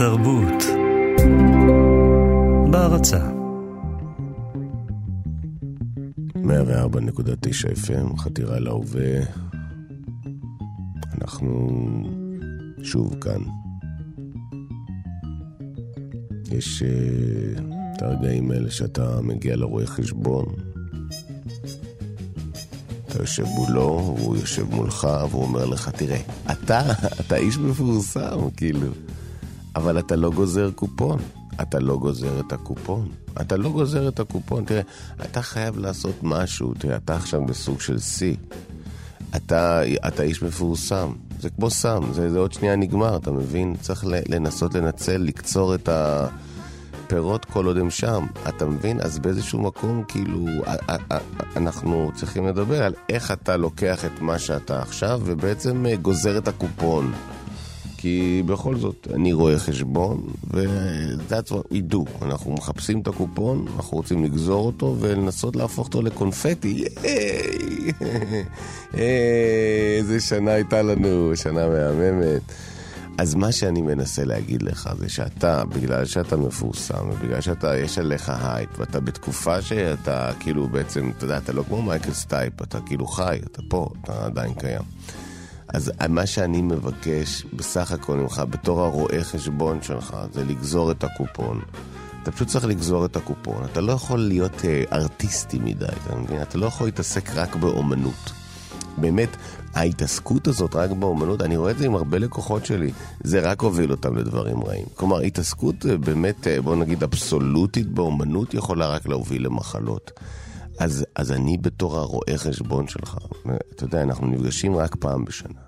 התרבות בהרצה 104.9 FM, חתירה להווה. אנחנו שוב כאן. יש uh, את הרגעים האלה שאתה מגיע לרואה חשבון, אתה יושב מולו, והוא יושב מולך, והוא אומר לך, תראה, אתה, אתה איש מפורסם, כאילו, אבל אתה לא גוזר קופון. אתה לא גוזר את הקופון. אתה לא גוזר את הקופון. תראה, אתה חייב לעשות משהו. תראה, אתה עכשיו בסוג של שיא. אתה, אתה איש מפורסם. זה כמו סם, זה, זה עוד שנייה נגמר, אתה מבין? צריך לנסות לנצל, לקצור את הפירות כל עוד הם שם. אתה מבין? אז באיזשהו מקום, כאילו, אנחנו צריכים לדבר על איך אתה לוקח את מה שאתה עכשיו, ובעצם אה, גוזר את הקופון. כי בכל זאת, אני רואה חשבון, ו-that's what we do. אנחנו מחפשים את הקופון, אנחנו רוצים לגזור אותו ולנסות להפוך אותו לקונפטי. איזה שנה הייתה לנו, שנה מהממת. אז מה שאני מנסה להגיד לך זה שאתה, בגלל שאתה מפורסם, ובגלל שאתה, יש עליך הייפ, ואתה בתקופה שאתה כאילו בעצם, אתה יודע, אתה לא כמו מייקל סטייפ, אתה כאילו חי, אתה פה, אתה עדיין קיים. אז מה שאני מבקש בסך הכל ממך, בתור הרואה חשבון שלך, זה לגזור את הקופון. אתה פשוט צריך לגזור את הקופון. אתה לא יכול להיות אה, ארטיסטי מדי, אתה מבין? אתה לא יכול להתעסק רק באומנות. באמת, ההתעסקות הזאת רק באומנות, אני רואה את זה עם הרבה לקוחות שלי, זה רק הוביל אותם לדברים רעים. כלומר, התעסקות אה, באמת, אה, בוא נגיד, אבסולוטית באומנות יכולה רק להוביל למחלות. אז, אז אני בתור הרואה חשבון שלך, אתה יודע, אנחנו נפגשים רק פעם בשנה.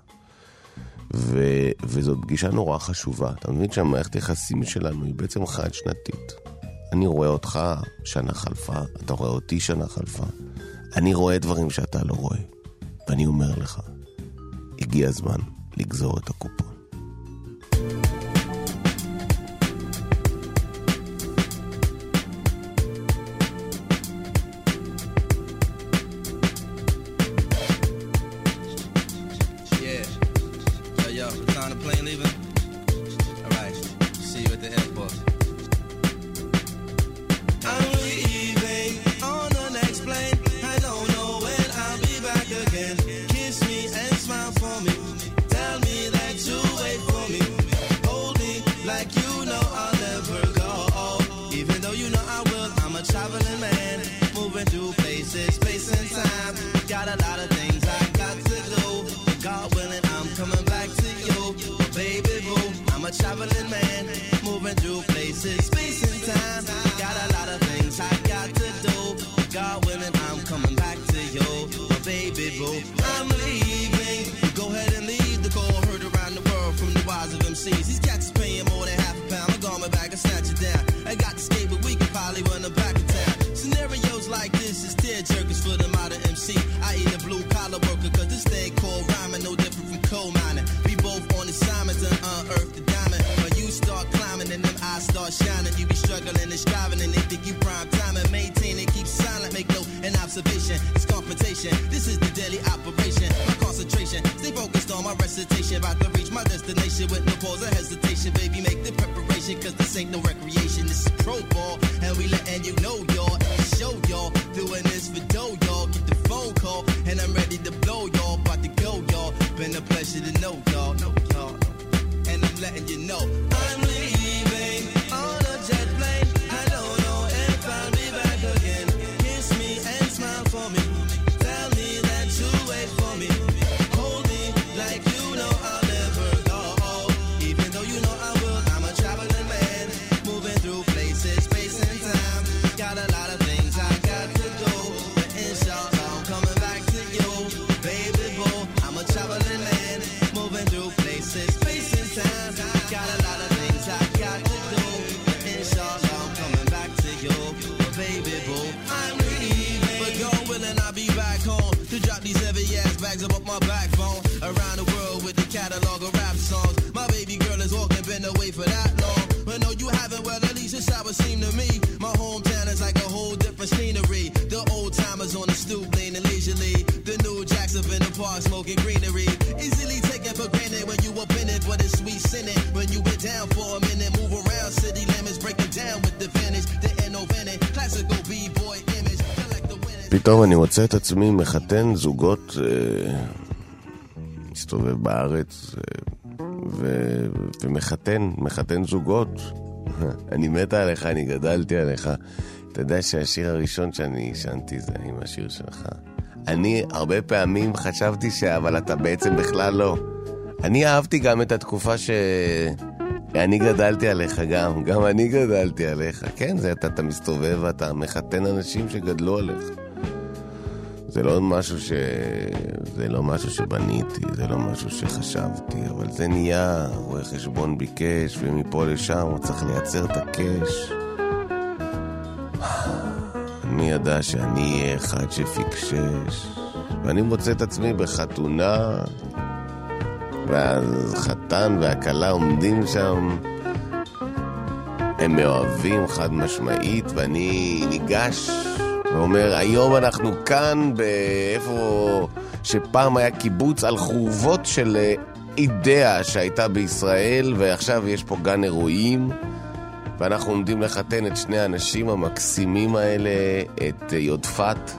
ו, וזאת פגישה נורא חשובה. אתה מבין שהמערכת היחסים שלנו היא בעצם חד-שנתית. אני רואה אותך שנה חלפה, אתה רואה אותי שנה חלפה. אני רואה דברים שאתה לא רואה. ואני אומר לך, הגיע הזמן לגזור את הקופון. shining, you be struggling and striving, and they think you prime time and maintain it. keep silent. Make no an observation. It's confrontation. This is the daily operation. My concentration, stay focused on my recitation. About to reach my destination with no pause or hesitation. Baby, make the preparation, cause this ain't no recreation. This is pro ball, and we letting you know, y'all. Show y'all, doing this for dough, y'all. Get the phone call, and I'm ready to blow, y'all. About to go, y'all. Been a pleasure to know, y'all. Know, y'all. And I'm letting you know. Smoking greenery. Easily taken for granted when you up in it, but it's sweet sinning. When you get down for a minute, move around city limits, breaking down with the finish. The innovative, classical b-boy image. פתאום אני מוצא את עצמי מחתן זוגות, אה, מסתובב בארץ, אה, ו, ומחתן, מחתן זוגות. אני מתה עליך, אני גדלתי עליך. אתה יודע שהשיר הראשון שאני עישנתי זה עם השיר שלך. אני הרבה פעמים חשבתי ש... אבל אתה בעצם בכלל לא. אני אהבתי גם את התקופה ש... אני גדלתי עליך גם, גם אני גדלתי עליך. כן, זה אתה, אתה מסתובב ואתה מחתן אנשים שגדלו עליך. זה לא משהו ש... זה לא משהו שבניתי, זה לא משהו שחשבתי, אבל זה נהיה, רואה חשבון ביקש, ומפה לשם הוא צריך לייצר את הקאש. מי ידע שאני אהיה אחד שפיקשש? ואני מוצא את עצמי בחתונה, והחתן והכלה עומדים שם, הם מאוהבים חד משמעית, ואני ניגש ואומר, היום אנחנו כאן באיפה שפעם היה קיבוץ על חורבות של אה, אידאה שהייתה בישראל, ועכשיו יש פה גן אירועים. ואנחנו עומדים לחתן את שני האנשים המקסימים האלה, את אה, יודפת,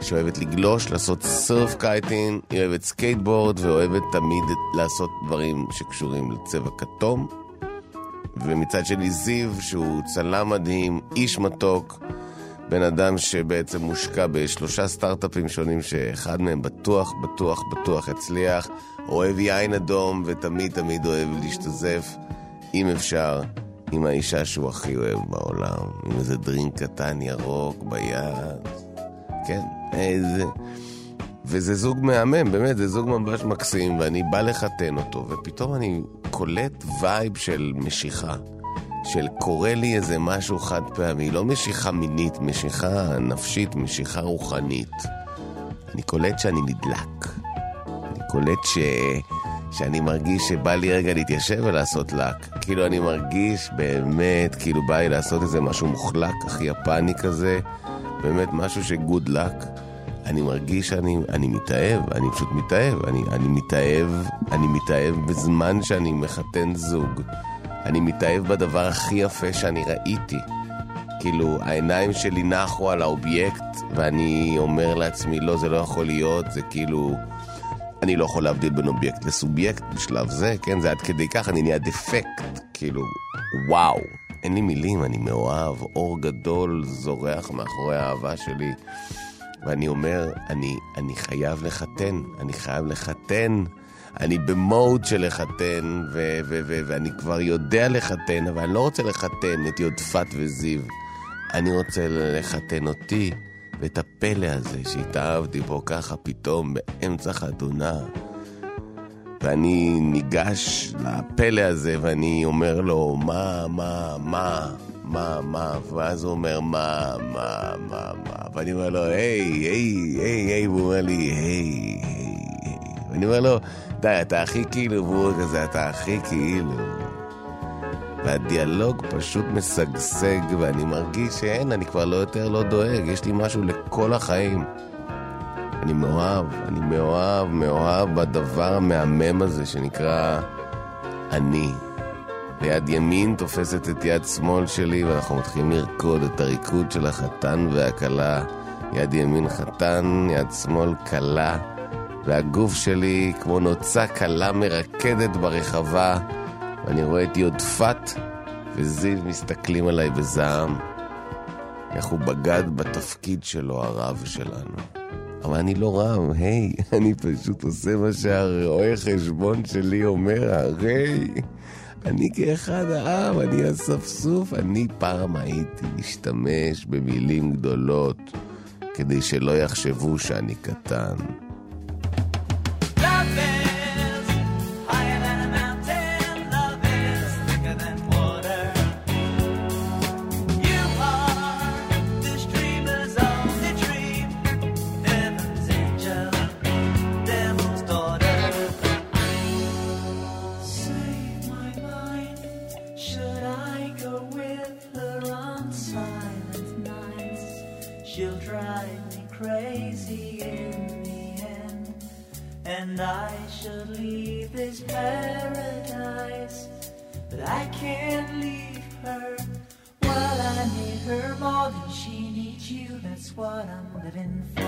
שאוהבת לגלוש, לעשות surf kiting, היא אוהבת סקייטבורד ואוהבת תמיד לעשות דברים שקשורים לצבע כתום. ומצד שני זיו, שהוא צלם מדהים, איש מתוק, בן אדם שבעצם מושקע בשלושה סטארט-אפים שונים, שאחד מהם בטוח, בטוח, בטוח יצליח, אוהב יין אדום ותמיד תמיד אוהב להשתזף, אם אפשר. עם האישה שהוא הכי אוהב בעולם, עם איזה דרינק קטן ירוק ביד. כן, איזה... וזה זוג מהמם, באמת, זה זוג ממש מקסים, ואני בא לחתן אותו, ופתאום אני קולט וייב של משיכה. של קורה לי איזה משהו חד פעמי, לא משיכה מינית, משיכה נפשית, משיכה רוחנית. אני קולט שאני נדלק. אני קולט ש... שאני מרגיש שבא לי רגע להתיישב ולעשות לק. כאילו אני מרגיש באמת, כאילו בא לי לעשות איזה משהו מוחלק, הכי יפני כזה, באמת משהו ש good luck. אני מרגיש שאני אני מתאהב, אני פשוט מתאהב, אני, אני מתאהב, אני מתאהב בזמן שאני מחתן זוג. אני מתאהב בדבר הכי יפה שאני ראיתי. כאילו, העיניים שלי נחו על האובייקט, ואני אומר לעצמי, לא, זה לא יכול להיות, זה כאילו... אני לא יכול להבדיל בין אובייקט לסובייקט בשלב זה, כן? זה עד כדי כך, אני נהיה דפקט, כאילו, וואו. אין לי מילים, אני מאוהב, אור גדול זורח מאחורי האהבה שלי. ואני אומר, אני, אני חייב לחתן, אני חייב לחתן. אני במוד של לחתן, ו- ו- ו- ואני כבר יודע לחתן, אבל אני לא רוצה לחתן את יודפת וזיו. אני רוצה לחתן אותי ואת הפלא הזה שהתאהבתי בו ככה פתאום באמצע חתונה. ואני ניגש לפלא הזה ואני אומר לו, מה, מה, מה, מה, מה, ואז הוא אומר, מה, מה, מה, מה, ואני אומר לו, היי, היי, היי, היי, והוא אומר לי, היי, היי. ואני אומר לו, די, אתה הכי כאילו, והוא כזה, אתה הכי כאילו. והדיאלוג פשוט משגשג, ואני מרגיש שאין, אני כבר לא יותר לא דואג, יש לי משהו לכל החיים. אני מאוהב, אני מאוהב, מאוהב בדבר המהמם הזה שנקרא אני. ויד ימין תופסת את יד שמאל שלי, ואנחנו מתחילים לרקוד את הריקוד של החתן והכלה. יד ימין חתן, יד שמאל כלה, והגוף שלי כמו נוצה כלה מרקדת ברחבה. ואני רואה את יודפת וזיו מסתכלים עליי בזעם, איך הוא בגד בתפקיד שלו, הרב שלנו. אבל אני לא רב, היי, אני פשוט עושה מה שהרואה חשבון שלי אומר, הרי אני כאחד העם, אני אספסוף. אני פעם הייתי משתמש במילים גדולות כדי שלא יחשבו שאני קטן. Living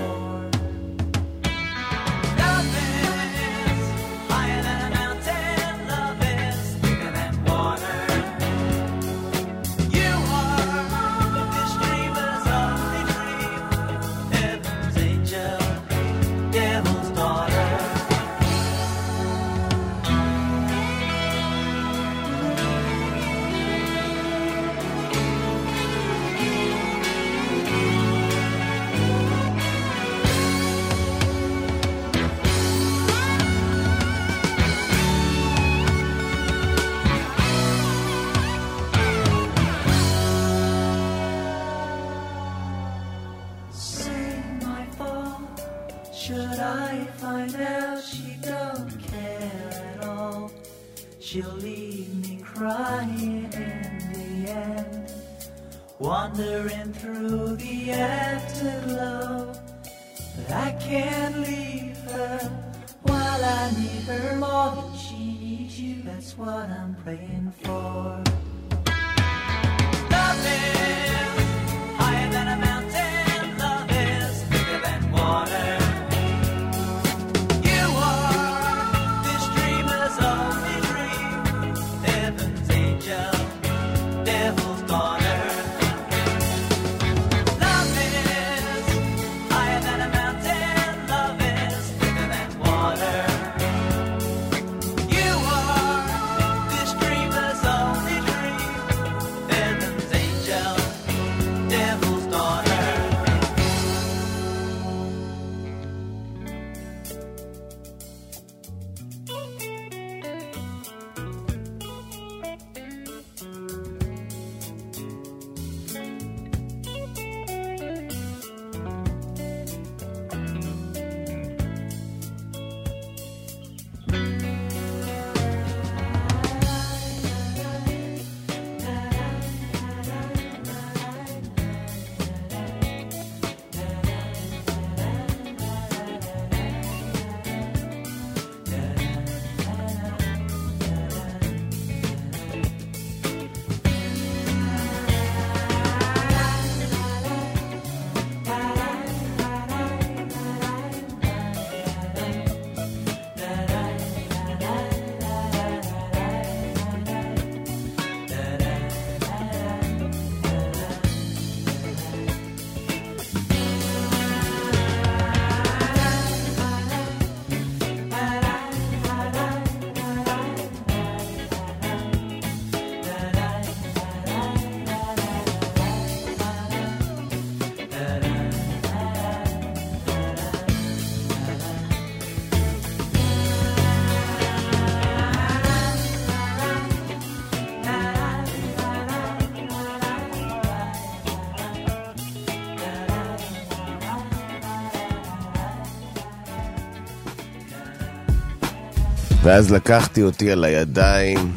ואז לקחתי אותי על הידיים,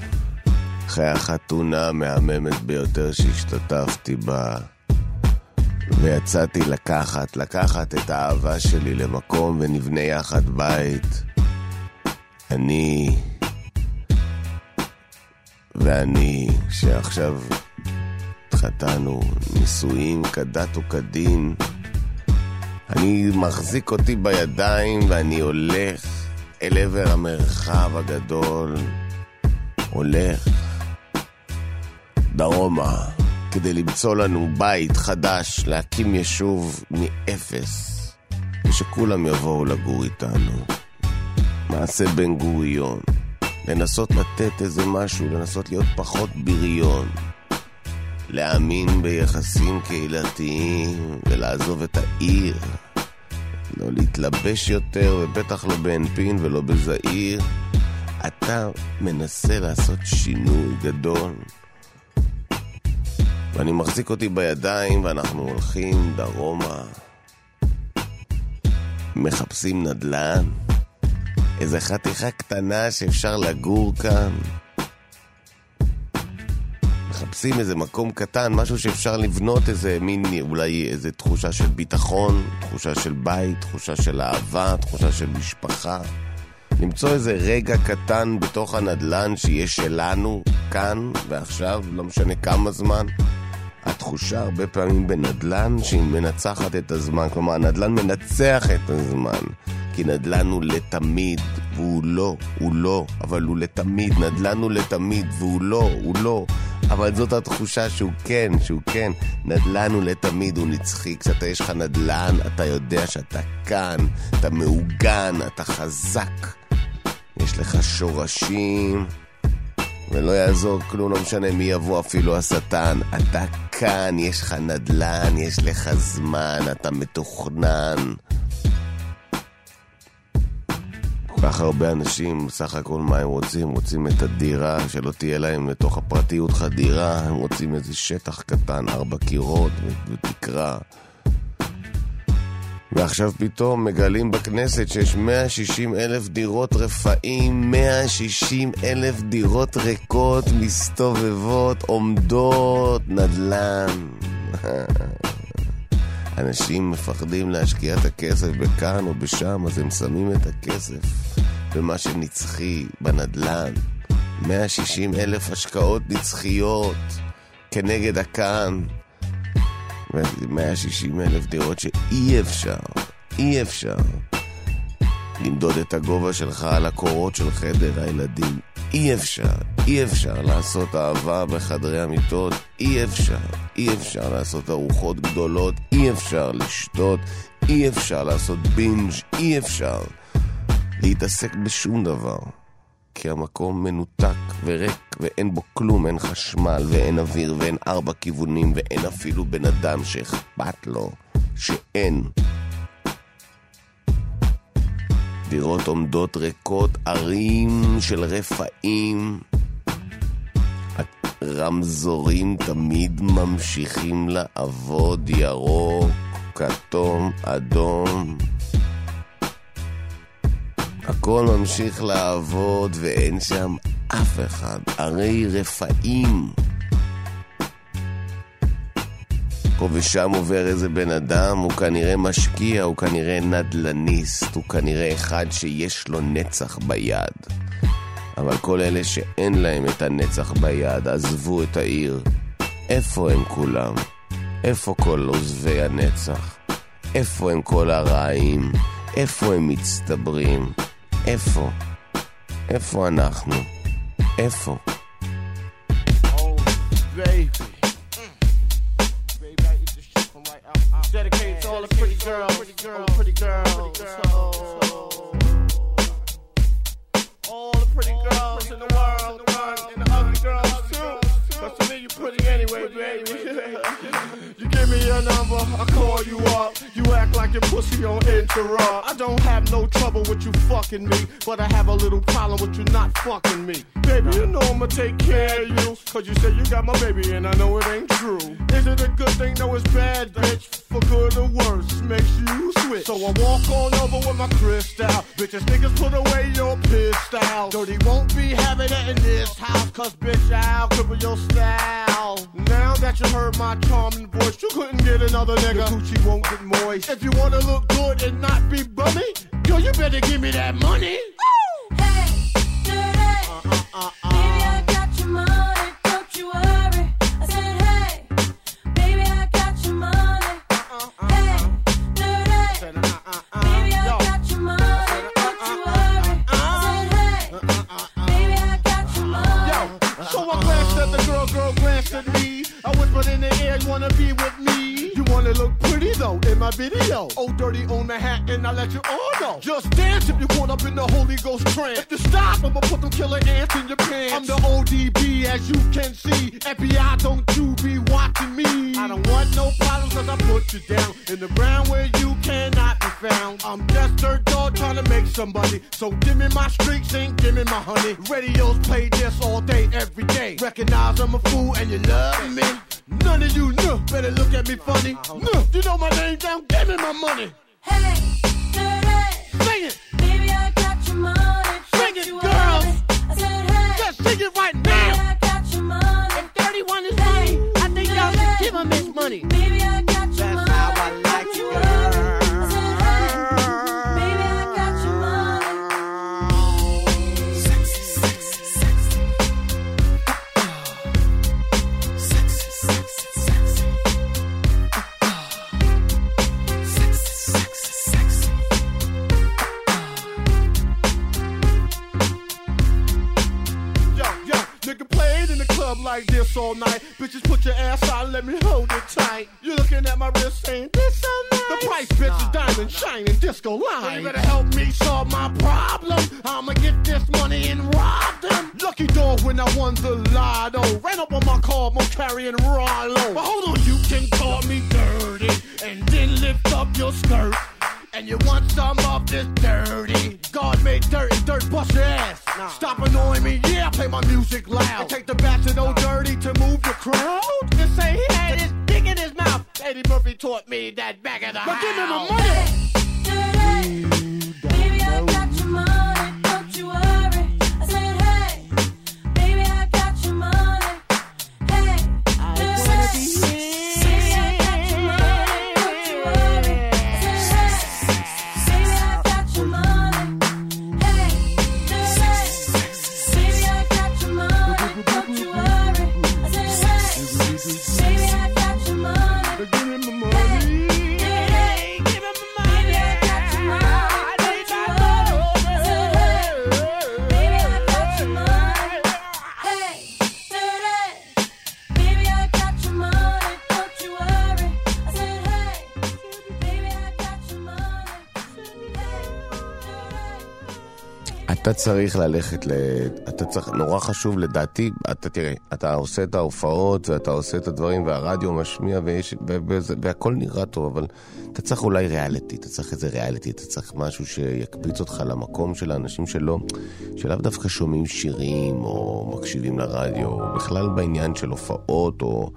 אחרי החתונה המהממת ביותר שהשתתפתי בה, ויצאתי לקחת, לקחת את האהבה שלי למקום ונבנה יחד בית. אני ואני, שעכשיו התחתנו, נישואים כדת וכדין. אני מחזיק אותי בידיים ואני הולך אל עבר המרחב הגדול, הולך דרומה כדי למצוא לנו בית חדש, להקים יישוב מאפס, ושכולם יבואו לגור איתנו. מעשה בן גוריון, לנסות לתת איזה משהו, לנסות להיות פחות בריון. להאמין ביחסים קהילתיים ולעזוב את העיר. לא להתלבש יותר, ובטח לא באנפין ולא בזעיר. אתה מנסה לעשות שינוי גדול. ואני מחזיק אותי בידיים ואנחנו הולכים דרומה. מחפשים נדל"ן. איזה חתיכה קטנה שאפשר לגור כאן. מחפשים איזה מקום קטן, משהו שאפשר לבנות איזה מין, אולי איזה תחושה של ביטחון, תחושה של בית, תחושה של אהבה, תחושה של משפחה. למצוא איזה רגע קטן בתוך הנדלן שיהיה שלנו, כאן ועכשיו, לא משנה כמה זמן. התחושה הרבה פעמים בנדלן שהיא מנצחת את הזמן, כלומר הנדלן מנצח את הזמן, כי נדלן הוא לתמיד, והוא לא, הוא לא, אבל הוא לתמיד, נדלן הוא לתמיד, והוא לא, הוא לא, אבל זאת התחושה שהוא כן, שהוא כן, נדלן הוא לתמיד, הוא נצחי, כשאתה יש לך נדלן, אתה יודע שאתה כאן, אתה מעוגן, אתה חזק, יש לך שורשים. ולא יעזור כלום, לא משנה מי יבוא, אפילו השטן. אתה כאן, יש לך נדלן, יש לך זמן, אתה מתוכנן. כך הרבה אנשים, סך הכל מה הם רוצים? רוצים את הדירה, שלא תהיה להם לתוך הפרטיות חדירה, הם רוצים איזה שטח קטן, ארבע קירות ותקרה. ועכשיו פתאום מגלים בכנסת שיש 160 אלף דירות רפאים, 160 אלף דירות ריקות, מסתובבות, עומדות, נדל"ן. אנשים מפחדים להשקיע את הכסף בכאן או בשם, אז הם שמים את הכסף במה שנצחי, בנדל"ן. 160 אלף השקעות נצחיות כנגד הכאן. 160 אלף דירות שאי אפשר, אי אפשר למדוד את הגובה שלך על הקורות של חדר הילדים. אי אפשר, אי אפשר לעשות אהבה בחדרי המיטות, אי אפשר, אי אפשר לעשות ארוחות גדולות, אי אפשר לשתות, אי אפשר לעשות בינג', אי אפשר להתעסק בשום דבר. כי המקום מנותק וריק ואין בו כלום, אין חשמל ואין אוויר ואין ארבע כיוונים ואין אפילו בן אדם שאכפת לו שאין. דירות עומדות ריקות, ערים של רפאים. רמזורים תמיד ממשיכים לעבוד, ירוק, כתום, אדום. הכל ממשיך לעבוד ואין שם אף אחד. ערי רפאים. פה ושם עובר איזה בן אדם, הוא כנראה משקיע, הוא כנראה נדלניסט, הוא כנראה אחד שיש לו נצח ביד. אבל כל אלה שאין להם את הנצח ביד, עזבו את העיר. איפה הם כולם? איפה כל עוזבי הנצח? איפה הם כל הרעים? איפה הם מצטברים? איפה? איפה אנחנו? איפה? Dedicated to all the pretty girls, pretty girls, pretty girls, pretty girls in the world, and the ugly girls too. But to me, you pretty anyway, baby. you me your number, I call you up. You act like your pussy on interrupt. I don't have no trouble with you fucking me, but I have a little problem with you not fucking me. Baby, you know I'ma take care of you, cause you say you got my baby and I know it ain't true. Is it a good thing? No, it's bad, bitch. For good or worse, makes you switch. So I walk on over with my crystal. Bitches, niggas, put away your pistol. Dirty won't be having it in this house, cause bitch, I'll cripple your style. Now that you heard my charming voice, you couldn't get another nigga. Your coochie won't get moist. If you wanna look good and not be bummy, girl, you better give me that money. Hey, dirty. Uh, Baby, I got your money, don't you worry. I said, hey, baby, I got your money. Hey, dirty. Baby, I got your money, don't you worry. I said, hey, baby, I got your money. Yo, so I glanced at the girl, girl glanced at me. I whispered in the air, you wanna be with me? Wanna look pretty though in my video. Oh, dirty on the hat, and I let you all know. Just dance if you caught up in the Holy Ghost trance. If you stop, I'ma put them killer ants in your pants. I'm the ODB, as you can see. FBI, don't you be watching me. I don't want no problems, cause I put you down in the ground where you cannot be found. I'm just dirt dog trying to make somebody. So give me my streaks and give me my honey. Radios play this all day, every day. Recognize I'm a fool and you love me. None of you know better look at me funny. No, you know my name down, give me my money. Hey, dirty. Sing it, Baby, I got your money, Sing it, girls. I said, hey, just sing it right baby, now. I got your money. If 31 is money, I think y'all should give him his money. Baby, like this all night. Bitches, put your ass out and let me hold it tight. You looking at my wrist saying, this so nice. The price, bitch, is diamond shining disco line. You better help me solve my problem. I'ma get this money and rob them. Lucky dog when I won the lotto. Ran up on my car, I'm carrying Rollo. But hold on, you can call me dirty and then lift up your skirt. And you want some of this dirty? God made dirt and dirt bust your ass. Stop annoying me, yeah, play my music loud. And take the bastard old dirty to move the crowd. Just say he had his dick in his mouth. Eddie Murphy taught me that back of the But house. give him the money. Baby, צריך ללכת ל... אתה צריך... נורא חשוב לדעתי, אתה תראה, אתה עושה את ההופעות ואתה עושה את הדברים והרדיו משמיע ויש... ו... וזה... והכל נראה טוב, אבל אתה צריך אולי ריאליטי, אתה צריך איזה ריאליטי, אתה צריך משהו שיקפיץ אותך למקום של האנשים שלא... שלאו דווקא שומעים שירים או מקשיבים לרדיו, או בכלל בעניין של הופעות או...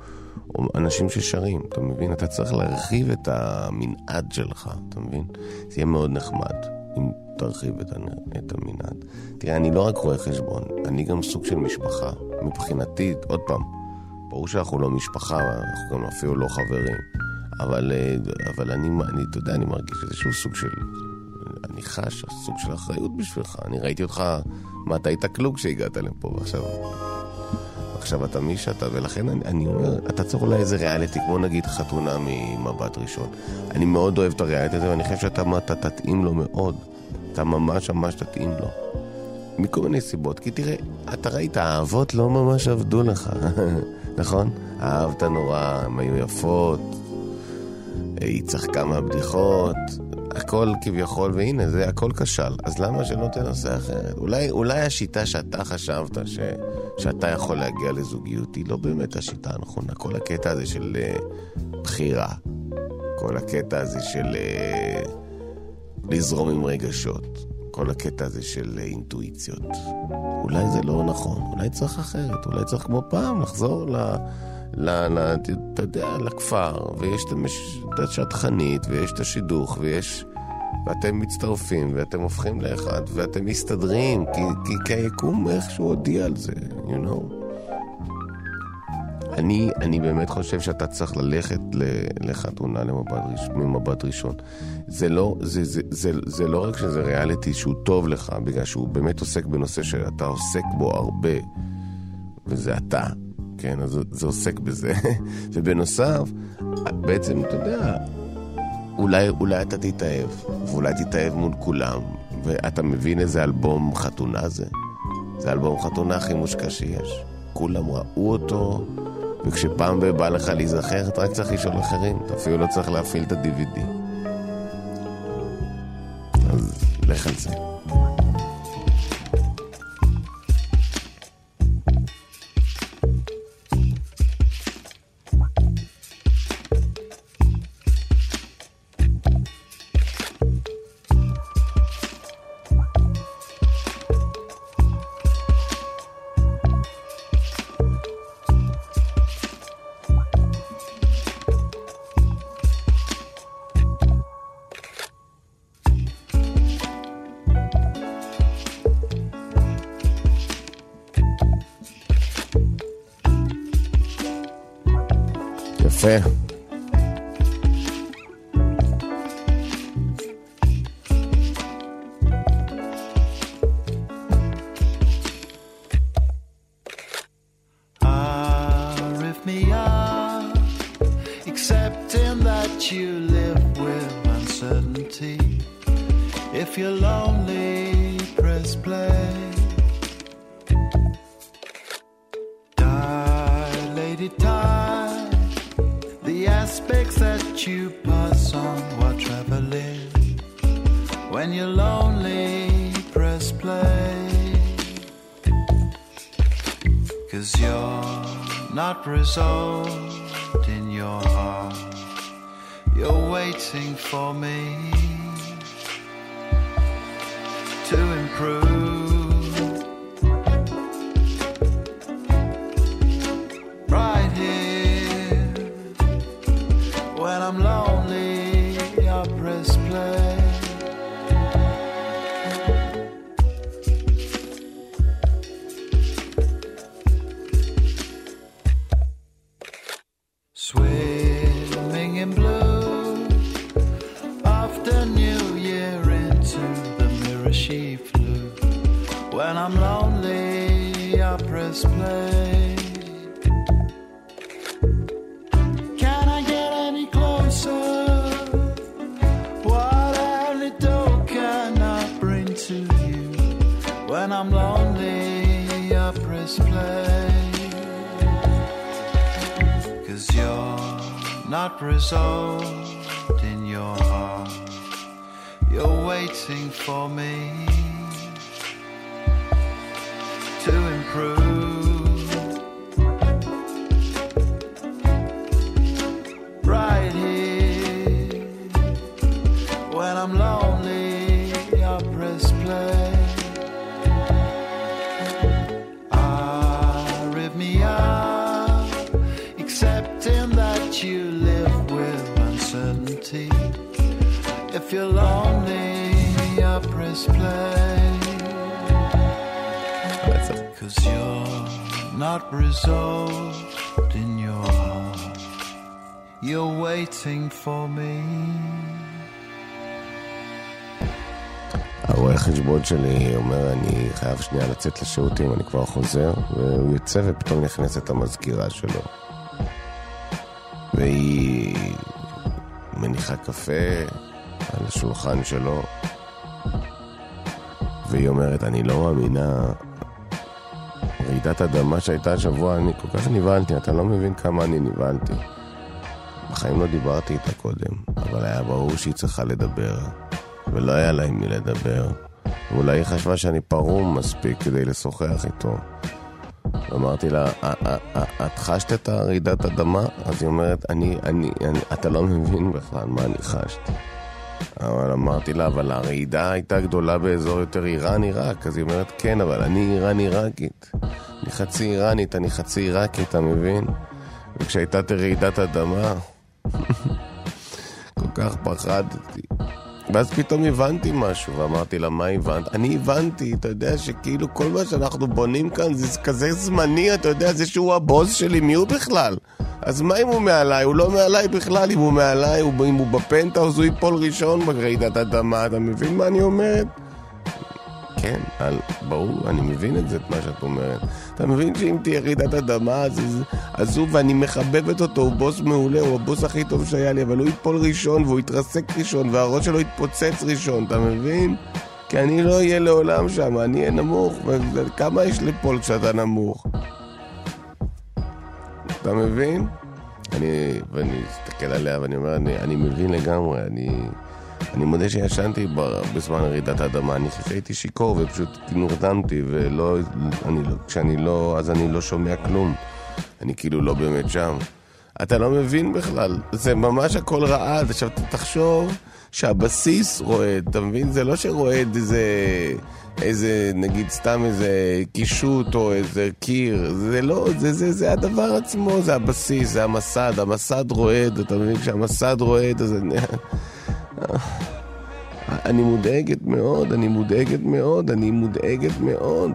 או אנשים ששרים, אתה מבין? אתה צריך להרחיב את המנעד שלך, אתה מבין? זה יהיה מאוד נחמד אם תרחיב את, את המנעד. תראה, אני לא רק רואה חשבון, אני גם סוג של משפחה. מבחינתי, עוד פעם, ברור שאנחנו לא משפחה, אנחנו גם אפילו לא חברים. אבל, אה, אבל אני, אני, אתה יודע, אני מרגיש איזשהו סוג של... אני חש סוג של אחריות בשבילך. אני ראיתי אותך, מה, אתה היית כלום כשהגעת לפה, ועכשיו... עכשיו אתה מי שאתה, ולכן אני, אני אומר, אתה צריך אולי איזה ריאליטי, כמו נגיד חתונה ממבט ראשון. אני מאוד אוהב את הריאליטי הזה, ואני חושב שאתה אתה תתאים לו מאוד. אתה ממש ממש תתאים לו. מכל מיני סיבות, כי תראה, אתה ראית, האהבות לא ממש עבדו לך, נכון? אהבת נורא, הן היו יפות, היא צחקה מהבדיחות, הכל כביכול, והנה, זה הכל כשל. אז למה שלא תנסה אחרת? אולי, אולי השיטה שאתה חשבת ש, שאתה יכול להגיע לזוגיות היא לא באמת השיטה הנכונה. כל הקטע הזה של uh, בחירה, כל הקטע הזה של uh, לזרום עם רגשות, כל הקטע הזה של uh, אינטואיציות. אולי זה לא נכון, אולי צריך אחרת, אולי צריך כמו פעם לחזור ל... ל, ל, אתה יודע, לכפר, ויש את השטחנית, ויש את השידוך, ויש... ואתם מצטרפים, ואתם הופכים לאחד, ואתם מסתדרים, כי, כי, כי היקום איכשהו הודיע על זה, you know. אני, אני באמת חושב שאתה צריך ללכת לחתונה למבט ראש, ממבט ראשון. זה לא, זה, זה, זה, זה לא רק שזה ריאליטי שהוא טוב לך, בגלל שהוא באמת עוסק בנושא שאתה עוסק בו הרבה, וזה אתה, כן? אז זה, זה עוסק בזה. ובנוסף, בעצם, אתה יודע, אולי, אולי אתה תתאהב, ואולי תתאהב מול כולם, ואתה מבין איזה אלבום חתונה זה? זה אלבום חתונה הכי מושקע שיש. כולם ראו אותו, וכשפעם בא לך להיזכר, אתה רק צריך לשאול אחרים, אתה אפילו לא צריך להפעיל את ה-DVD. אז לך על זה. יפה. resolve. Swimming in blue after New Year into the mirror she flew. When I'm lonely, I press play. Not resolved in your heart. You're waiting for me not resolved in your heart. You're waiting for me. הרואה חשבון שלי אומר, אני חייב שנייה לצאת לשירותים, אני כבר חוזר, והוא יוצא ופתאום נכנסת המזכירה שלו. והיא מניחה קפה על השולחן שלו, והיא אומרת, אני לא מאמינה, רעידת אדמה שהייתה השבוע, אני כל כך נבהלתי, אתה לא מבין כמה אני נבהלתי. בחיים לא דיברתי איתה קודם, אבל היה ברור שהיא צריכה לדבר, ולא היה לה עם מי לדבר. ואולי היא חשבה שאני פרום מספיק כדי לשוחח איתו. אמרתי לה, "א- א- א- את חשת את הרעידת אדמה? אז היא אומרת, אני, אני, אני, אתה לא מבין בכלל מה אני חשתי. אבל אמרתי לה, אבל הרעידה הייתה גדולה באזור יותר איראן-עיראק. אז היא אומרת, כן, אבל אני איראן-עיראקית. אני חצי איראנית, אני חצי עיראקית, אתה מבין? וכשהייתה רעידת אדמה, כל כך פחדתי. ואז פתאום הבנתי משהו, ואמרתי לה, מה הבנת? אני הבנתי, אתה יודע שכאילו כל מה שאנחנו בונים כאן זה כזה זמני, אתה יודע, זה שהוא הבוס שלי, מי הוא בכלל? אז מה אם הוא מעליי? הוא לא מעליי בכלל, אם הוא מעליי, הוא- אם הוא בפנטהאוז, הוא ייפול ראשון ברעידת אדמה, אתה מבין מה אני אומרת? כן, על, ברור, אני מבין את זה, את מה שאת אומרת. אתה מבין שאם תהיה רעידת אדמה, אז, אז, הוא, ואני מחבבת אותו, הוא בוס מעולה, הוא הבוס הכי טוב שהיה לי, אבל הוא ייפול ראשון, והוא יתרסק ראשון, והראש שלו יתפוצץ ראשון, אתה מבין? כי אני לא אהיה לעולם שם, אני אהיה נמוך, וכמה יש ליפול כשאתה נמוך? אתה מבין? אני, ואני מסתכל עליה ואני אומר, אני, אני מבין לגמרי, אני, אני מודה שישנתי בזמן רעידת האדמה, אני חושב שהייתי שיכור ופשוט נרדמתי, ולא, אני לא, כשאני לא, אז אני לא שומע כלום. אני כאילו לא באמת שם. אתה לא מבין בכלל, זה ממש הכל רעד. עכשיו תחשוב שהבסיס רועד, אתה מבין? זה לא שרועד איזה, איזה, נגיד סתם איזה קישוט או איזה קיר, זה לא, זה, זה, זה הדבר עצמו, זה הבסיס, זה המסד, המסד רועד, אתה מבין? כשהמסד רועד, אז אני... אני מודאגת מאוד, אני מודאגת מאוד, אני מודאגת מאוד.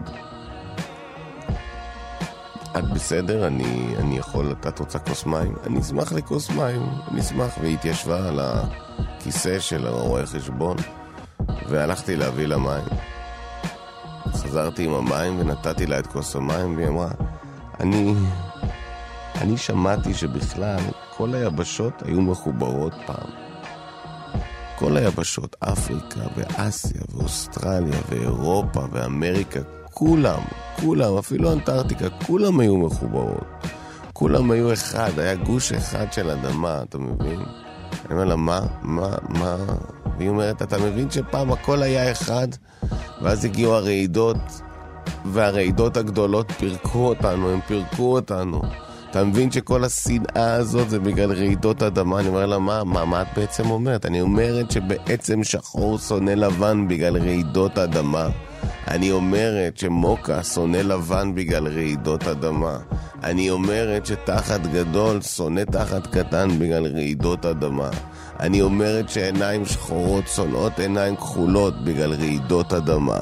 את בסדר? אני, אני יכול, את רוצה כוס מים? אני אשמח לכוס מים, אני אשמח. והיא התיישבה על הכיסא של הרואה חשבון, והלכתי להביא לה מים. חזרתי עם המים ונתתי לה את כוס המים, והיא אמרה, אני... אני שמעתי שבכלל כל היבשות היו מחוברות פעם. כל היבשות, אפריקה ואסיה ואוסטרליה ואירופה ואמריקה, כולם, כולם, אפילו אנטארקטיקה, כולם היו מחוברות. כולם היו אחד, היה גוש אחד של אדמה, אתה מבין? אני אומר לה, מה, מה, מה? והיא אומרת, אתה מבין שפעם הכל היה אחד, ואז הגיעו הרעידות, והרעידות הגדולות פירקו אותנו, הם פירקו אותנו. אתה מבין שכל השנאה הזאת זה בגלל רעידות אדמה? אני אומר לה, מה, מה, מה את בעצם אומרת? אני אומרת שבעצם שחור שונא לבן בגלל רעידות אדמה. אני אומרת שמוקה שונא לבן בגלל רעידות אדמה. אני אומרת שתחת גדול שונא תחת קטן בגלל רעידות אדמה. אני אומרת שעיניים שחורות שונאות עיניים כחולות בגלל רעידות אדמה.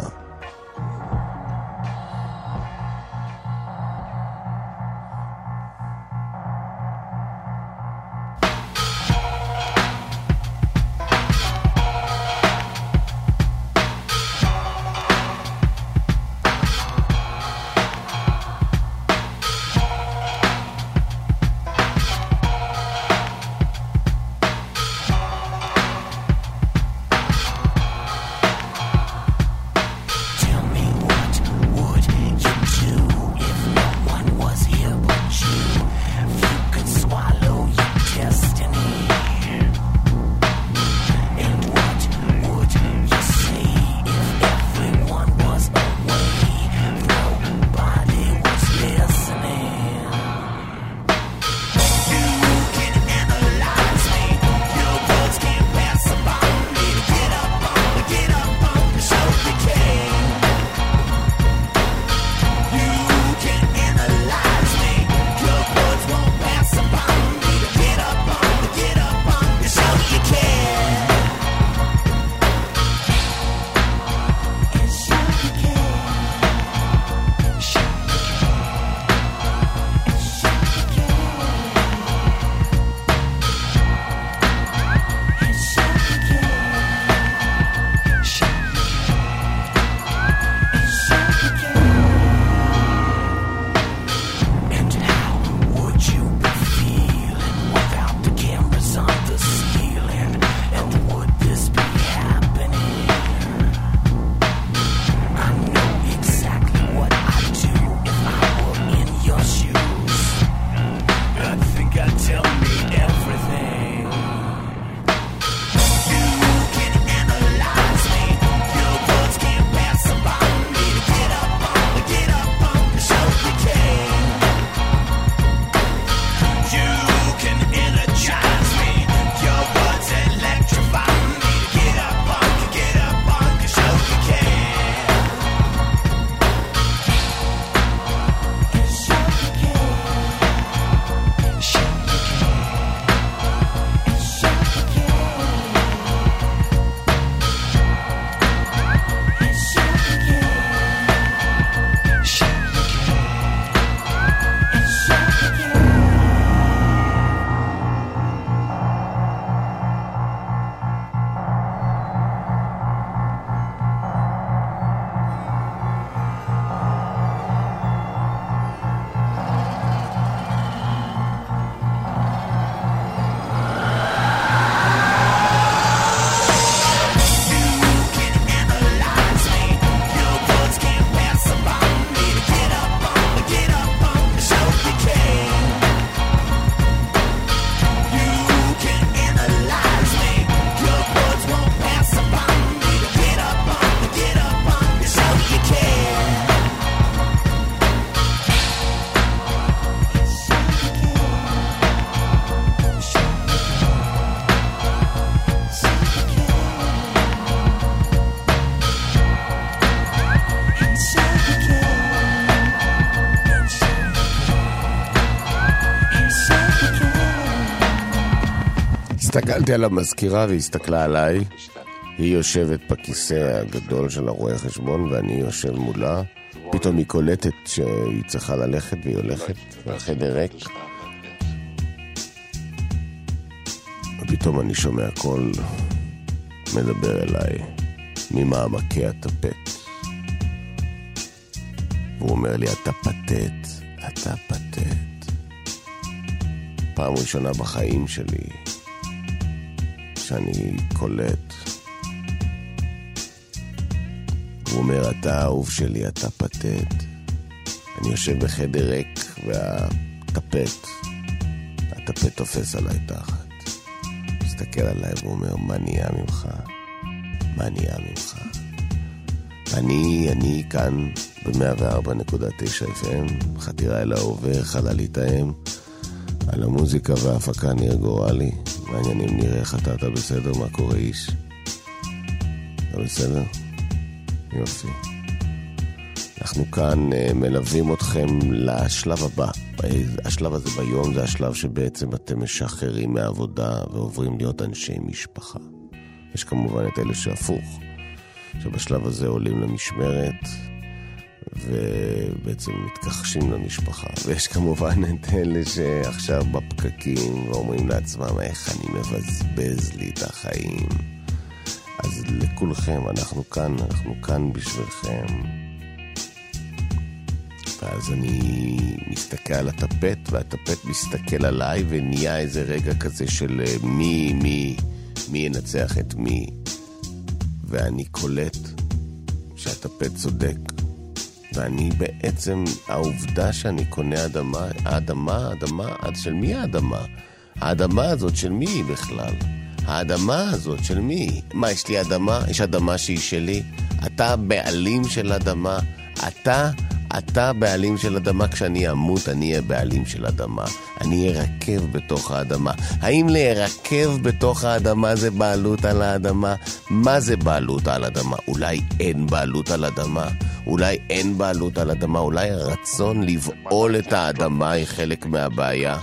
הסתכלתי על המזכירה והיא הסתכלה עליי. היא יושבת בכיסא הגדול של הרואה חשבון ואני יושב מולה. פתאום היא קולטת שהיא צריכה ללכת והיא הולכת, והחדר ריק. ופתאום אני שומע קול מדבר אליי ממעמקי הטפט. והוא אומר לי, אתה פתט, אתה פתט. פעם ראשונה בחיים שלי שאני קולט. הוא אומר, אתה האהוב שלי, אתה פתט. אני יושב בחדר ריק והטפט, הטפט תופס עליי תחת. מסתכל עליי ואומר, מה נהיה ממך? מה נהיה ממך? אני, אני כאן ב-104.9 FM, חתירה אל ההווה, חללית האם. על המוזיקה וההפקה ניר גורלי. מעניינים נראה איך אתה, אתה בסדר? מה קורה איש? אתה בסדר? יופי. אנחנו כאן uh, מלווים אתכם לשלב הבא. השלב הזה ביום זה השלב שבעצם אתם משחררים מהעבודה ועוברים להיות אנשי משפחה. יש כמובן את אלה שהפוך, שבשלב הזה עולים למשמרת ובעצם מתכחשים למשפחה. ויש כמובן את אלה שעכשיו בפקקים ואומרים לעצמם איך אני מבזבז לי את החיים. אז לכולכם, אנחנו כאן, אנחנו כאן בשבילכם. ואז אני מסתכל על הטפט, והטפט מסתכל עליי, ונהיה איזה רגע כזה של אה, מי, מי, מי ינצח את מי. ואני קולט שהטפט צודק. ואני בעצם, העובדה שאני קונה אדמה, האדמה, האדמה, של מי האדמה? האדמה הזאת של מי בכלל? האדמה הזאת של מי? מה, יש לי אדמה? יש אדמה שהיא שלי? אתה בעלים של אדמה? אתה אתה בעלים של אדמה, כשאני אמות אני אהיה בעלים של אדמה. אני ארקב בתוך האדמה. האם להירקב בתוך האדמה זה בעלות על האדמה? מה זה בעלות על אדמה? אולי אין בעלות על אדמה? אולי אין בעלות על אדמה? אולי הרצון לבעול את האדמה היא חלק מהבעיה?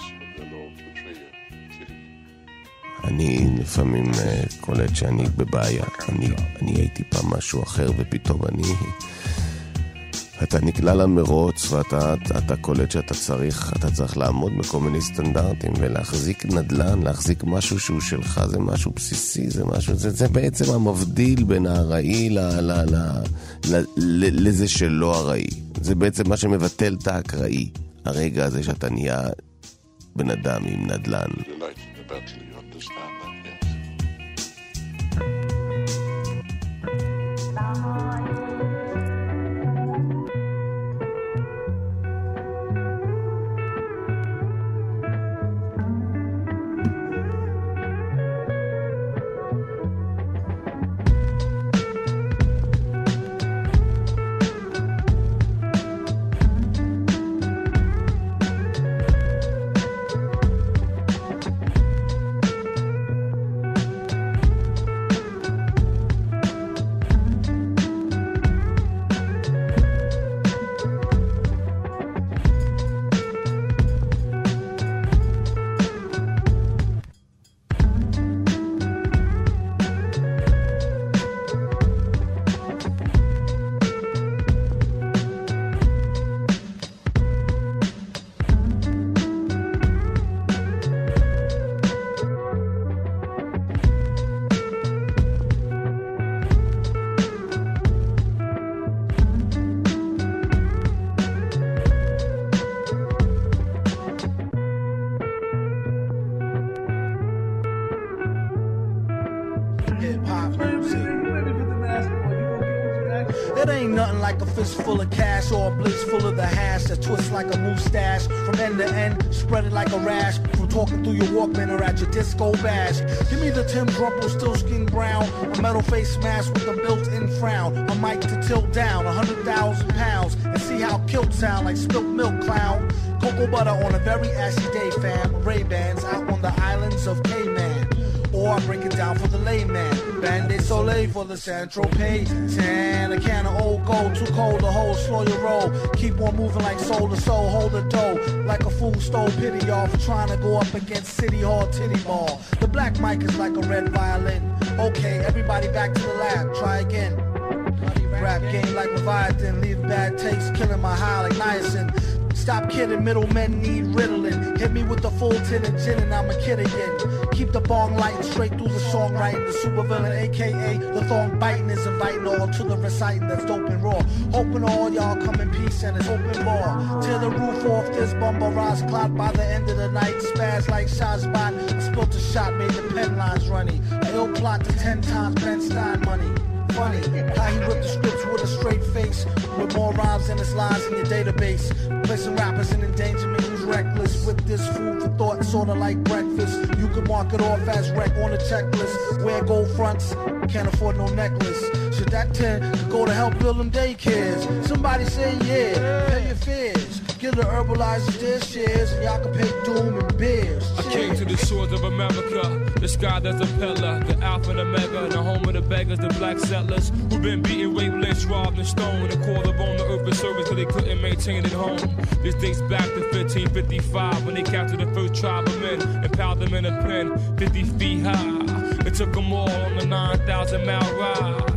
אני לפעמים uh, קולט שאני בבעיה. אני, אני הייתי פעם משהו אחר ופתאום אני... אתה נקלע למרוץ ואתה אתה קולט שאתה צריך, אתה צריך לעמוד בכל מיני סטנדרטים ולהחזיק נדל"ן, להחזיק משהו שהוא שלך, זה משהו בסיסי, זה משהו, זה, זה בעצם המבדיל בין הארעי לזה שלא ארעי. זה בעצם מה שמבטל את האקראי, הרגע הזה שאתה נהיה בן אדם עם נדל"ן. It end to end, spread it like a rash from talking through your Walkman or at your disco bash. Give me the Tim Drumple still skin brown, a metal face mask with a built-in frown, a mic to tilt down a hundred thousand pounds, and see how kilt sound like spilt milk clown. Cocoa butter on a very ashy day, fam. Ray Bans out on the islands of Cayman. Or I break it down for the layman. Band-Aid Soleil for the Central Pay. Tan, a can of old gold, too cold to hold, slow your roll. Keep on moving like soul to soul, hold the dough. Like a fool stole pity y'all for trying to go up against City Hall Titty Ball. The black mic is like a red violin. Okay, everybody back to the lab, try again. Rap game like Leviathan, leave bad taste, killing my high like niacin. Stop kidding, middlemen need riddling. Hit me with the full tin of gin and I'm a kid again. Keep the bong lighting straight through the songwriting. The supervillain, aka the thong biting, is inviting all to the reciting that's dope and raw. Hoping all y'all come in peace and it's open bar. Tear the roof off this bumper rise cloud by the end of the night. Spaz like Shazbot. Spilt a shot, made the pen lines runny. Ill plot to ten times Ben Stein money funny how he ripped the scripts with a straight face, with more rhymes than his lines in your database. Placing rappers in endangerment reckless with this food for thought, sorta like breakfast. You could mark it off as wreck on a checklist. Wear gold fronts, can't afford no necklace. Should that 10 go to help build them daycares? Somebody say yeah, pay your fears. Get the herbalizers their shares, and y'all can pay doom and beers. I came to the shores of America, the sky that's a pillar, the alpha and omega, the home of the beggars, the black settlers who've been beaten, raped, lynched, robbed, and stoned, and called upon the earth service till they couldn't maintain it home. This dates back to 1555 when they captured the first tribe of men and piled them in a pen 50 feet high. It took them all on the 9,000 mile ride.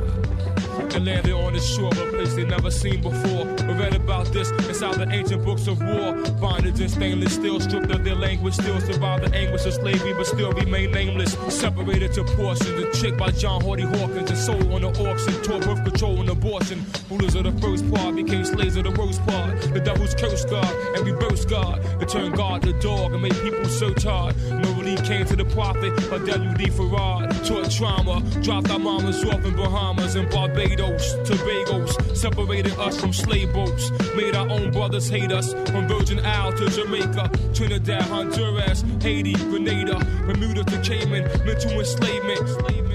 And landed on the shore of a place they never seen before. We read about this inside the ancient books of war. Bondage and stainless steel, stripped of their language, still survive the anguish of slavery, but still remain nameless. Separated to portions, a chick by John Hardy Hawkins, and sold on the auction, taught birth control and abortion. Rulers of the first part became slaves of the worst part. The devil's curse God and reverse God. It turned God to dog and made people search hard. No relief came to the prophet, but WD Farad taught trauma. Dropped our mamas off in Bahamas and Barbados, Tobagos. Separated us from slave boats. Made our own brothers hate us. From Virgin Isle to Jamaica, Trinidad, Honduras, Haiti, Grenada, Bermuda to Cayman. Mental enslavement.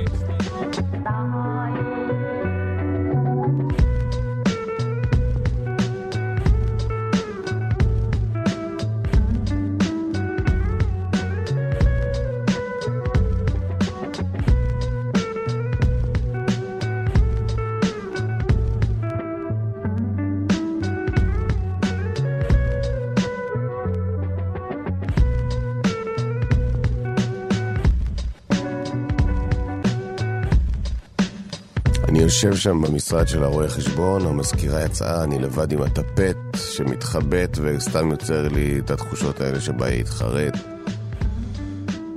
יושב שם במשרד של הרואה חשבון, המזכירה יצאה, אני לבד עם הטפט שמתחבט וסתם יוצר לי את התחושות האלה שבה היא התחרט.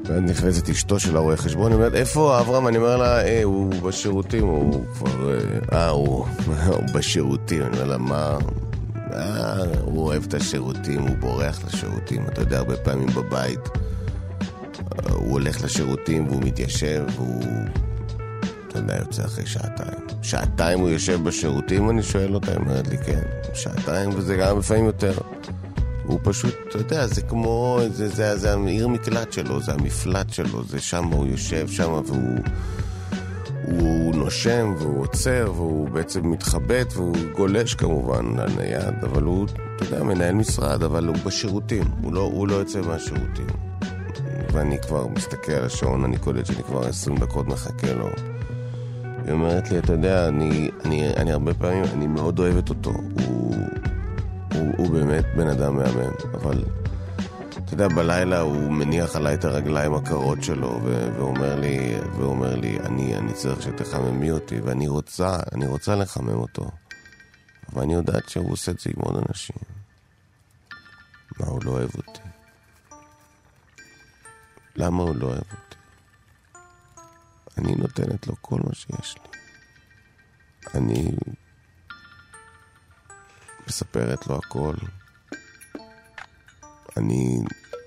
ואז נכנסת אשתו של הרואה חשבון, היא אומרת, איפה אברהם? אני אומר לה, אה, הוא בשירותים, הוא כבר... אה, אה, הוא, הוא בשירותים. אני אומר לה, מה? אה, הוא אוהב את השירותים, הוא בורח לשירותים. אתה יודע, הרבה פעמים בבית אה, הוא הולך לשירותים והוא מתיישב והוא... אתה יודע, יוצא אחרי שעתיים. שעתיים הוא יושב בשירותים? אני שואל אותה, היא אומרת לי, כן. שעתיים, וזה גם לפעמים יותר. הוא פשוט, אתה יודע, זה כמו, זה, זה, זה העיר מקלט שלו, זה המפלט שלו, זה שם הוא יושב שם והוא הוא נושם והוא עוצר והוא בעצם מתחבט והוא גולש כמובן לנייד, אבל הוא, אתה יודע, מנהל משרד, אבל הוא בשירותים, הוא לא, הוא לא יוצא מהשירותים. ואני כבר מסתכל על השעון, אני קולט שאני כבר 20 דקות מחכה לו. היא אומרת לי, אתה יודע, אני, אני, אני הרבה פעמים, אני מאוד אוהבת אותו. הוא, הוא, הוא באמת בן אדם מהמם, אבל אתה יודע, בלילה הוא מניח עליי את הרגליים הקרות שלו ו- ואומר לי, ואומר לי, אני, אני צריך שתחממי אותי, ואני רוצה, אני רוצה לחמם אותו. ואני יודעת שהוא עושה את זה עם עוד אנשים. מה, הוא לא אוהב אותי? למה הוא לא אוהב אותי? אני נותנת לו כל מה שיש לי. אני מספרת לו הכל. אני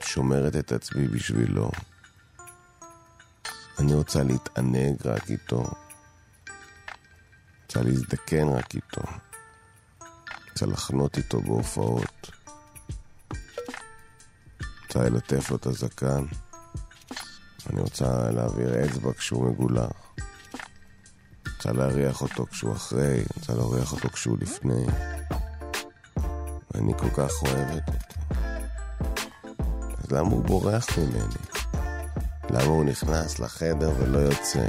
שומרת את עצמי בשבילו. אני רוצה להתענג רק איתו. רוצה להזדקן רק איתו. רוצה לחנות איתו בהופעות. רוצה ללטף לו את הזקן. אני רוצה להעביר אצבע כשהוא מגולח. רוצה להריח אותו כשהוא אחרי, רוצה להריח אותו כשהוא לפני. ואני כל כך אוהבת אותו. אז למה הוא בורח ממני? למה הוא נכנס לחדר ולא יוצא?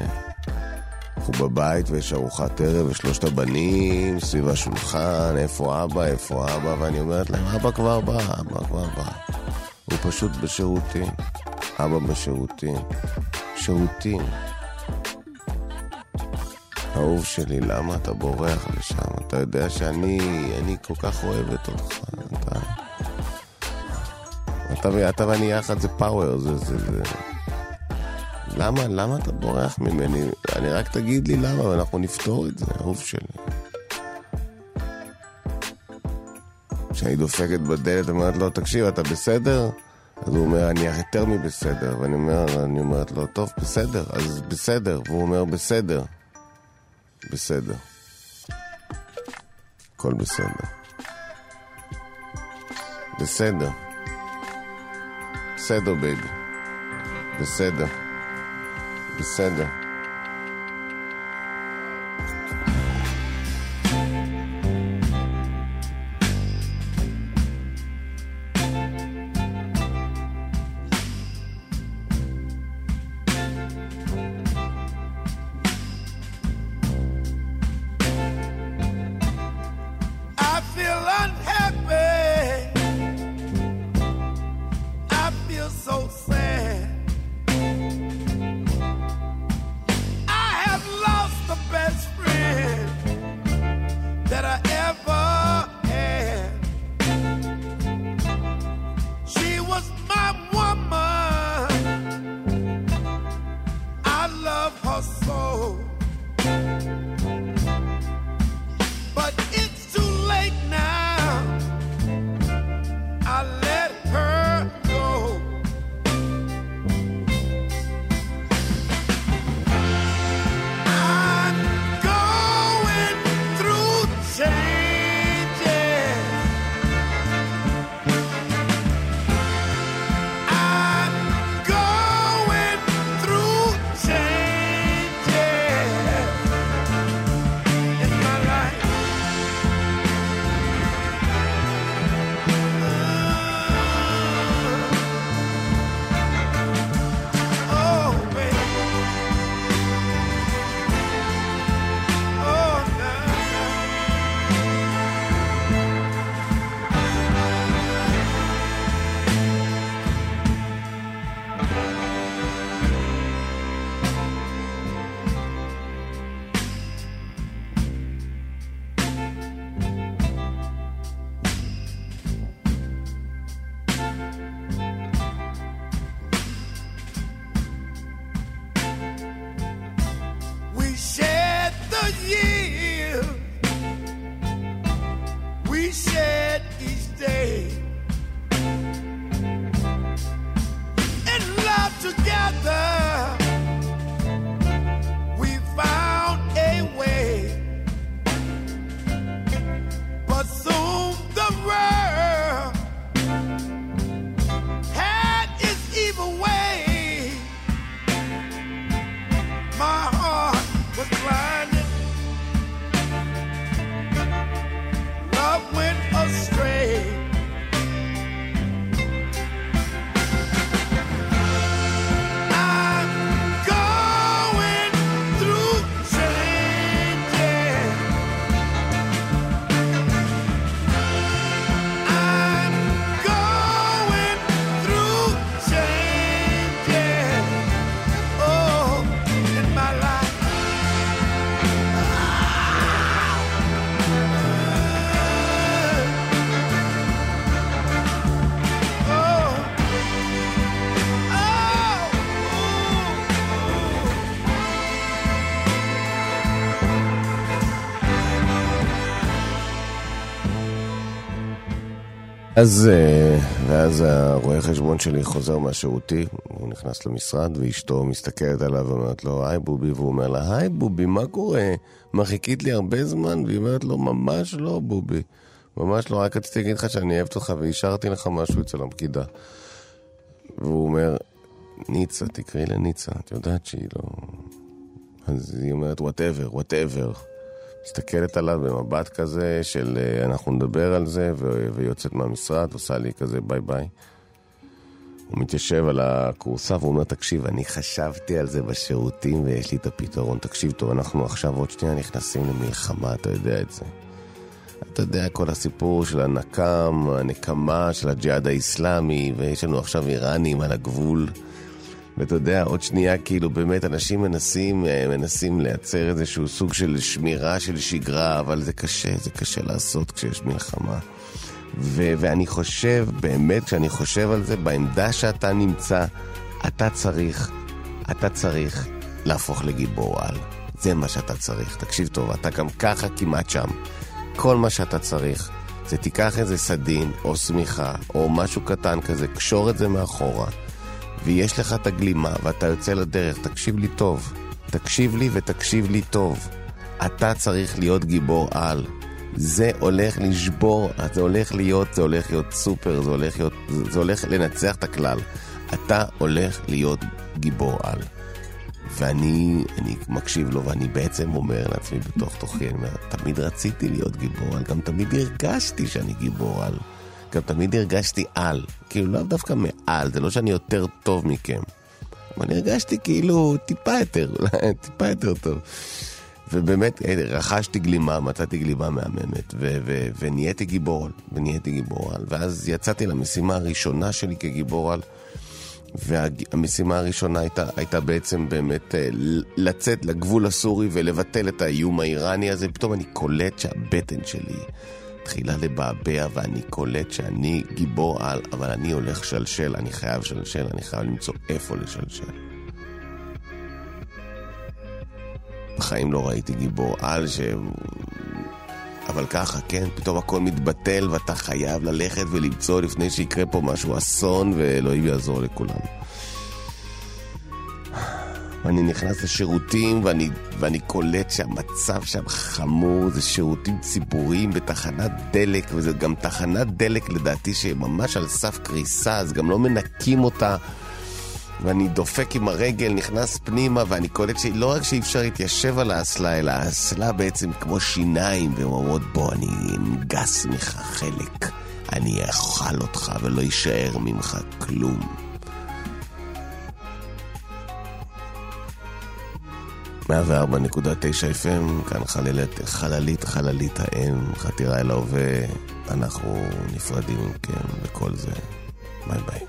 אנחנו בבית ויש ארוחת ערב ושלושת הבנים סביב השולחן, איפה אבא, איפה אבא, ואני אומרת להם, אבא כבר בא, אבא כבר בא. הוא פשוט בשירותים. אבא בשירותים. שירותים. אהוב שלי, למה אתה בורח לשם? אתה יודע שאני, אני כל כך אוהבת אותך. אתה, אתה, אתה ואני יחד זה פאוור, זה, זה, זה... למה, למה אתה בורח ממני? אני רק תגיד לי למה, ואנחנו נפתור את זה, אהוב שלי. כשאני דופקת בדלת, אומרת לו, תקשיב, אתה בסדר? אז הוא אומר, אני יותר מבסדר. ואני אומר, אני אומרת לו, טוב, בסדר, אז בסדר. והוא אומר, בסדר. בסדר. הכל בסדר. בסדר. בסדר, בייבי. בסדר. בסדר. אז, אה, ואז הרואה חשבון שלי חוזר מהשירותי, הוא נכנס למשרד, ואשתו מסתכלת עליו ואומרת לו, היי בובי, והוא אומר לה, היי בובי, מה קורה? מה, חיכית לי הרבה זמן? והיא אומרת לו, ממש לא, בובי. ממש לא, רק רציתי להגיד לך שאני אוהבת אותך והשארתי לך משהו אצל הפקידה. והוא אומר, ניצה, תקראי לניצה, את יודעת שהיא לא... אז היא אומרת, whatever, whatever. מסתכלת עליו במבט כזה של אה, אנחנו נדבר על זה, ויוצאת מהמשרד, עושה לי כזה ביי ביי. הוא מתיישב על הכורסה והוא אומר, תקשיב, אני חשבתי על זה בשירותים ויש לי את הפתרון. תקשיב טוב, אנחנו עכשיו עוד שנייה נכנסים למלחמה, אתה יודע את זה. אתה יודע, כל הסיפור של הנקם, הנקמה של הג'יהאד האיסלאמי, ויש לנו עכשיו איראנים על הגבול. ואתה יודע, עוד שנייה, כאילו, באמת, אנשים מנסים, אה, מנסים לייצר איזשהו סוג של שמירה של שגרה, אבל זה קשה, זה קשה לעשות כשיש מלחמה. ו- ואני חושב, באמת, כשאני חושב על זה, בעמדה שאתה נמצא, אתה צריך, אתה צריך להפוך לגיבור על. זה מה שאתה צריך. תקשיב טוב, אתה גם ככה כמעט שם. כל מה שאתה צריך זה תיקח איזה סדין, או שמיכה, או משהו קטן כזה, קשור את זה מאחורה, ויש לך את הגלימה, ואתה יוצא לדרך. תקשיב לי טוב. תקשיב לי ותקשיב לי טוב. אתה צריך להיות גיבור על. זה הולך לשבור, זה הולך להיות, זה הולך להיות סופר, זה הולך להיות, זה, הולך לנצח את הכלל. אתה הולך להיות גיבור על. ואני אני מקשיב לו, ואני בעצם אומר לעצמי בתוך תוכי, אני אומר, תמיד רציתי להיות גיבור על, גם תמיד הרגשתי שאני גיבור על. גם תמיד הרגשתי על. כאילו, לאו דווקא מעל, זה לא שאני יותר טוב מכם. אבל אני הרגשתי כאילו טיפה יותר, אולי טיפה יותר טוב. ובאמת, רכשתי גלימה, מצאתי גלימה מהממת, ו- ו- ונהייתי גיבור על, ונהייתי גיבור על. ואז יצאתי למשימה הראשונה שלי כגיבור על. והמשימה הראשונה הייתה, הייתה בעצם באמת אה, לצאת לגבול הסורי ולבטל את האיום האיראני הזה. פתאום אני קולט שהבטן שלי מתחילה לבעבע ואני קולט שאני גיבור על, אבל אני הולך שלשל, אני חייב שלשל, אני חייב למצוא איפה לשלשל. בחיים לא ראיתי גיבור על ש... אבל ככה, כן, פתאום הכל מתבטל ואתה חייב ללכת ולמצוא לפני שיקרה פה משהו אסון ואלוהים יעזור לכולם. ואני נכנס לשירותים ואני, ואני קולט שהמצב שם חמור, זה שירותים ציבוריים בתחנת דלק, וזה גם תחנת דלק לדעתי שממש על סף קריסה, אז גם לא מנקים אותה. ואני דופק עם הרגל, נכנס פנימה, ואני קולט שלא רק שאי אפשר להתיישב על האסלה, אלא האסלה בעצם כמו שיניים, והן אומרות בוא, אני אנגס ממך חלק, אני אאכל אותך ולא יישאר ממך כלום. מאה וארבע נקודה תשע FM, כאן חללית, חללית, חללית האם, חתירה אל ההווה, אנחנו נפרדים מכם וכל זה. ביי ביי.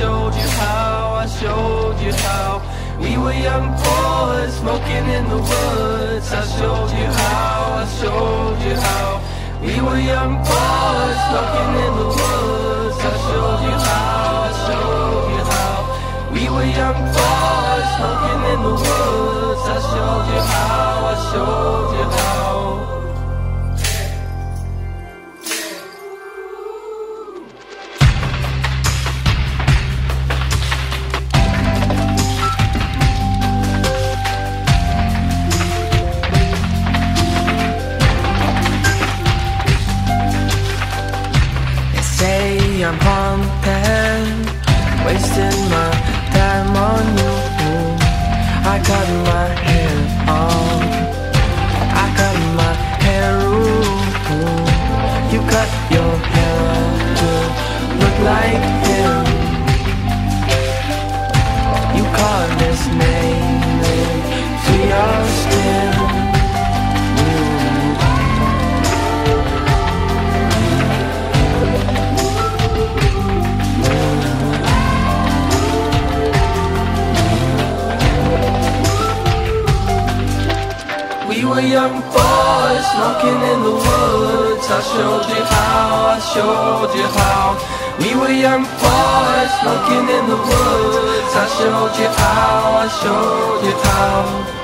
Showed you how, I showed you how. We were young boys smoking in the woods. I showed you how, I showed you how. We were young boys smoking in the woods. I showed you how, I showed you how. We were young boys smoking in the woods. I showed you how, I showed you how. Still. Smoking in the woods. I showed you how, I showed you how. We were young boys smoking in the woods. I showed you how, I showed you how.